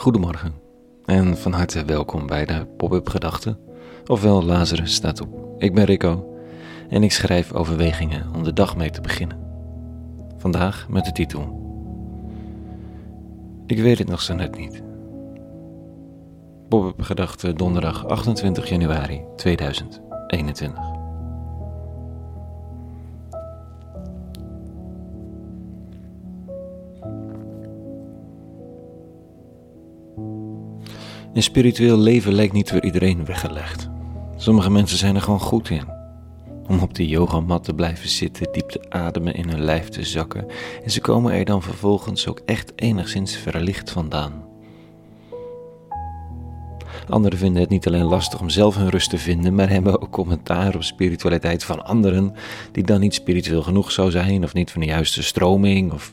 Goedemorgen en van harte welkom bij de Pop-up Gedachten, ofwel Lazarus staat op. Ik ben Rico en ik schrijf overwegingen om de dag mee te beginnen. Vandaag met de titel Ik weet het nog zo net niet. Pop-up Gedachten donderdag 28 januari 2021. Een spiritueel leven lijkt niet voor iedereen weggelegd. Sommige mensen zijn er gewoon goed in. Om op de yogamat te blijven zitten, diep te ademen in hun lijf te zakken. En ze komen er dan vervolgens ook echt enigszins verlicht vandaan. Anderen vinden het niet alleen lastig om zelf hun rust te vinden, maar hebben ook commentaar op spiritualiteit van anderen, die dan niet spiritueel genoeg zou zijn, of niet van de juiste stroming, of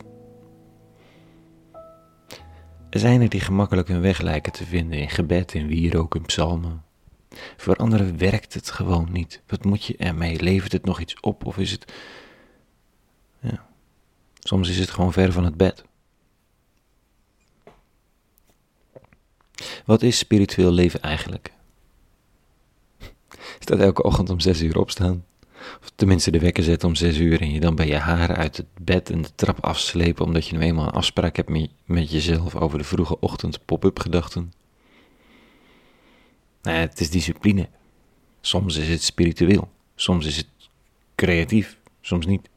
er zijn er die gemakkelijk hun weg lijken te vinden in gebed, in wierook, in psalmen. Voor anderen werkt het gewoon niet. Wat moet je ermee? Levert het nog iets op of is het. Ja. Soms is het gewoon ver van het bed. Wat is spiritueel leven eigenlijk? Is dat elke ochtend om zes uur opstaan? Of tenminste de wekker zetten om zes uur en je dan bij je haren uit het bed en de trap afslepen omdat je nu eenmaal een afspraak hebt met, jezelf over de vroege ochtend pop-up gedachten. Nou het is discipline. Soms is het spiritueel, soms is het creatief, soms niet.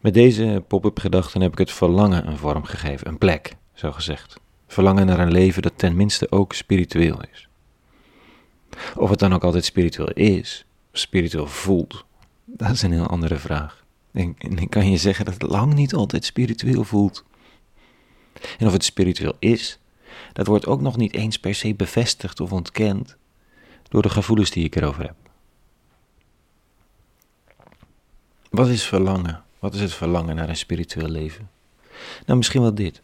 Met deze pop-up gedachten heb ik het verlangen een vorm gegeven, een plek, zo gezegd. Verlangen naar een leven dat tenminste ook spiritueel is. Of het dan ook altijd spiritueel is, spiritueel voelt, dat is een heel andere vraag. En, en ik kan je zeggen dat het lang niet altijd spiritueel voelt. En of het spiritueel is, dat wordt ook nog niet eens per se bevestigd of ontkend door de gevoelens die ik erover heb. Wat is verlangen? Wat is het verlangen naar een spiritueel leven? Nou, misschien wel dit.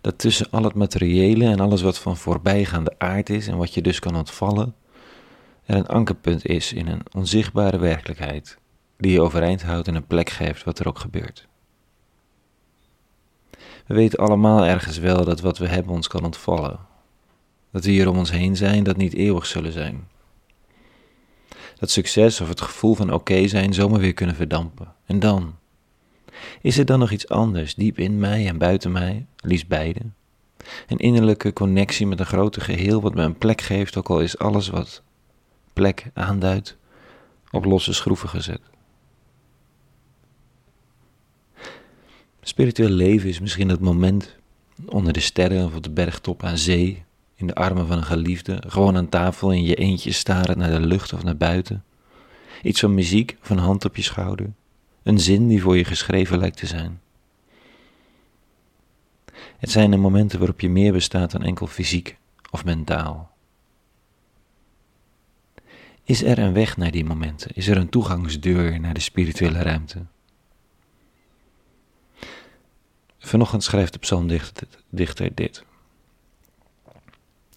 Dat tussen al het materiële en alles wat van voorbijgaande aard is en wat je dus kan ontvallen, er een ankerpunt is in een onzichtbare werkelijkheid die je overeind houdt en een plek geeft wat er ook gebeurt. We weten allemaal ergens wel dat wat we hebben ons kan ontvallen. Dat we hier om ons heen zijn, dat niet eeuwig zullen zijn. Dat succes of het gevoel van oké zijn zomaar weer kunnen verdampen. En dan? Is er dan nog iets anders, diep in mij en buiten mij, liefst beide? Een innerlijke connectie met een groter geheel wat me een plek geeft, ook al is alles wat aanduidt, op losse schroeven gezet. Spiritueel leven is misschien het moment onder de sterren of op de bergtop aan zee, in de armen van een geliefde, gewoon aan tafel in je eentje staren naar de lucht of naar buiten. Iets van muziek of een hand op je schouder, een zin die voor je geschreven lijkt te zijn. Het zijn de momenten waarop je meer bestaat dan enkel fysiek of mentaal. Is er een weg naar die momenten? Is er een toegangsdeur naar de spirituele ruimte? Vanochtend schrijft de psalmdichter dit.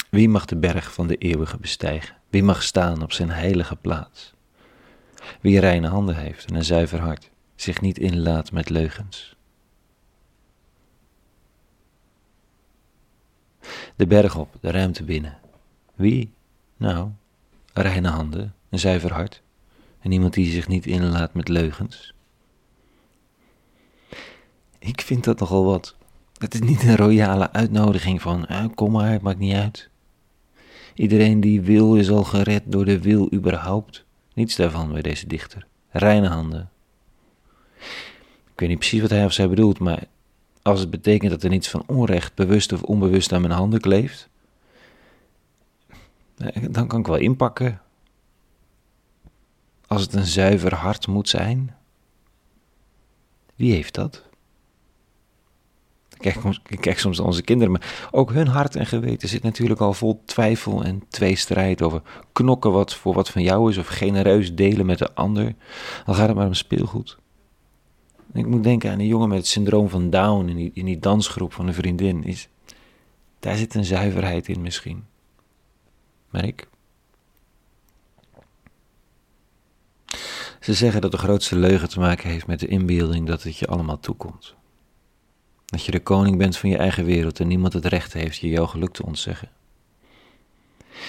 Wie mag de berg van de eeuwige bestijgen? Wie mag staan op zijn heilige plaats? Wie reine handen heeft en een zuiver hart, zich niet inlaat met leugens. De berg op, de ruimte binnen. Wie? Nou, reine handen, een zuiver hart en iemand die zich niet inlaat met leugens. Ik vind dat nogal wat. Het is niet een royale uitnodiging van eh, kom maar, het maakt niet uit. Iedereen die wil is al gered door de wil überhaupt. Niets daarvan bij deze dichter. Reine handen. Ik weet niet precies wat hij of zij bedoelt, maar als het betekent dat er niets van onrecht, bewust of onbewust aan mijn handen kleeft, dan kan ik wel inpakken. Als het een zuiver hart moet zijn. Wie heeft dat? Ik kijk, soms naar onze kinderen, maar ook hun hart en geweten zit natuurlijk al vol twijfel en tweestrijd over knokken wat voor wat van jou is of genereus delen met de ander. Al gaat het maar om speelgoed. Ik moet denken aan een jongen met het syndroom van Down in die, in die dansgroep van een vriendin. Is, daar zit een zuiverheid in misschien. Maar ik. Ze zeggen dat de grootste leugen te maken heeft met de inbeelding dat het je allemaal toekomt. Dat je de koning bent van je eigen wereld en niemand het recht heeft je jouw geluk te ontzeggen.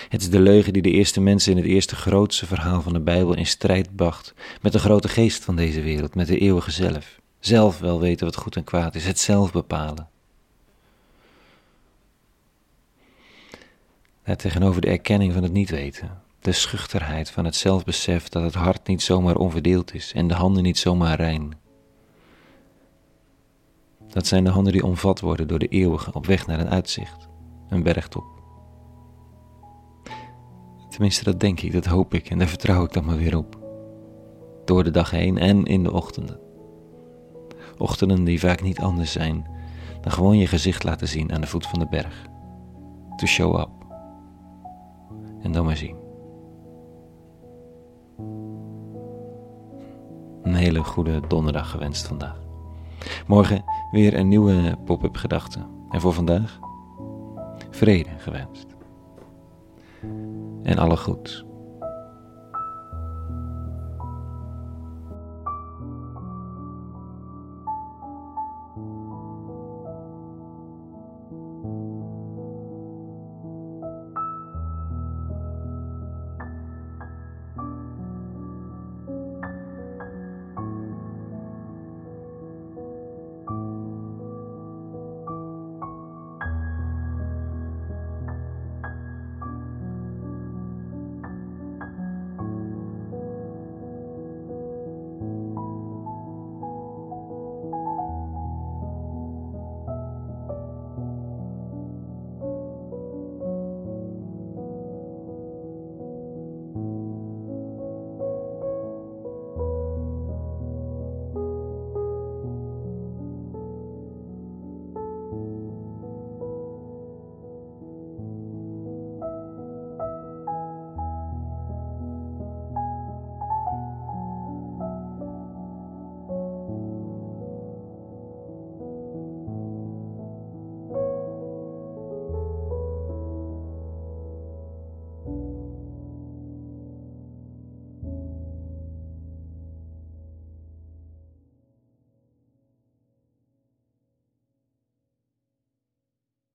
Het is de leugen die de eerste mensen in het eerste grootste verhaal van de Bijbel in strijd bracht met de grote geest van deze wereld, met de eeuwige zelf. Zelf wel weten wat goed en kwaad is, het zelf bepalen. Daar tegenover de erkenning van het niet weten, de schuchterheid van het zelfbesef dat het hart niet zomaar onverdeeld is en de handen niet zomaar rein. Dat zijn de handen die omvat worden door de eeuwige op weg naar een uitzicht, een bergtop. Tenminste, dat denk ik, dat hoop ik en daar vertrouw ik dan maar weer op. Door de dag heen en in de ochtenden. Ochtenden die vaak niet anders zijn dan gewoon je gezicht laten zien aan de voet van de berg. To show up. En dan maar zien. Een hele goede donderdag gewenst vandaag. Morgen weer een nieuwe pop-up gedachte. En voor vandaag vrede gewenst. En alle goeds.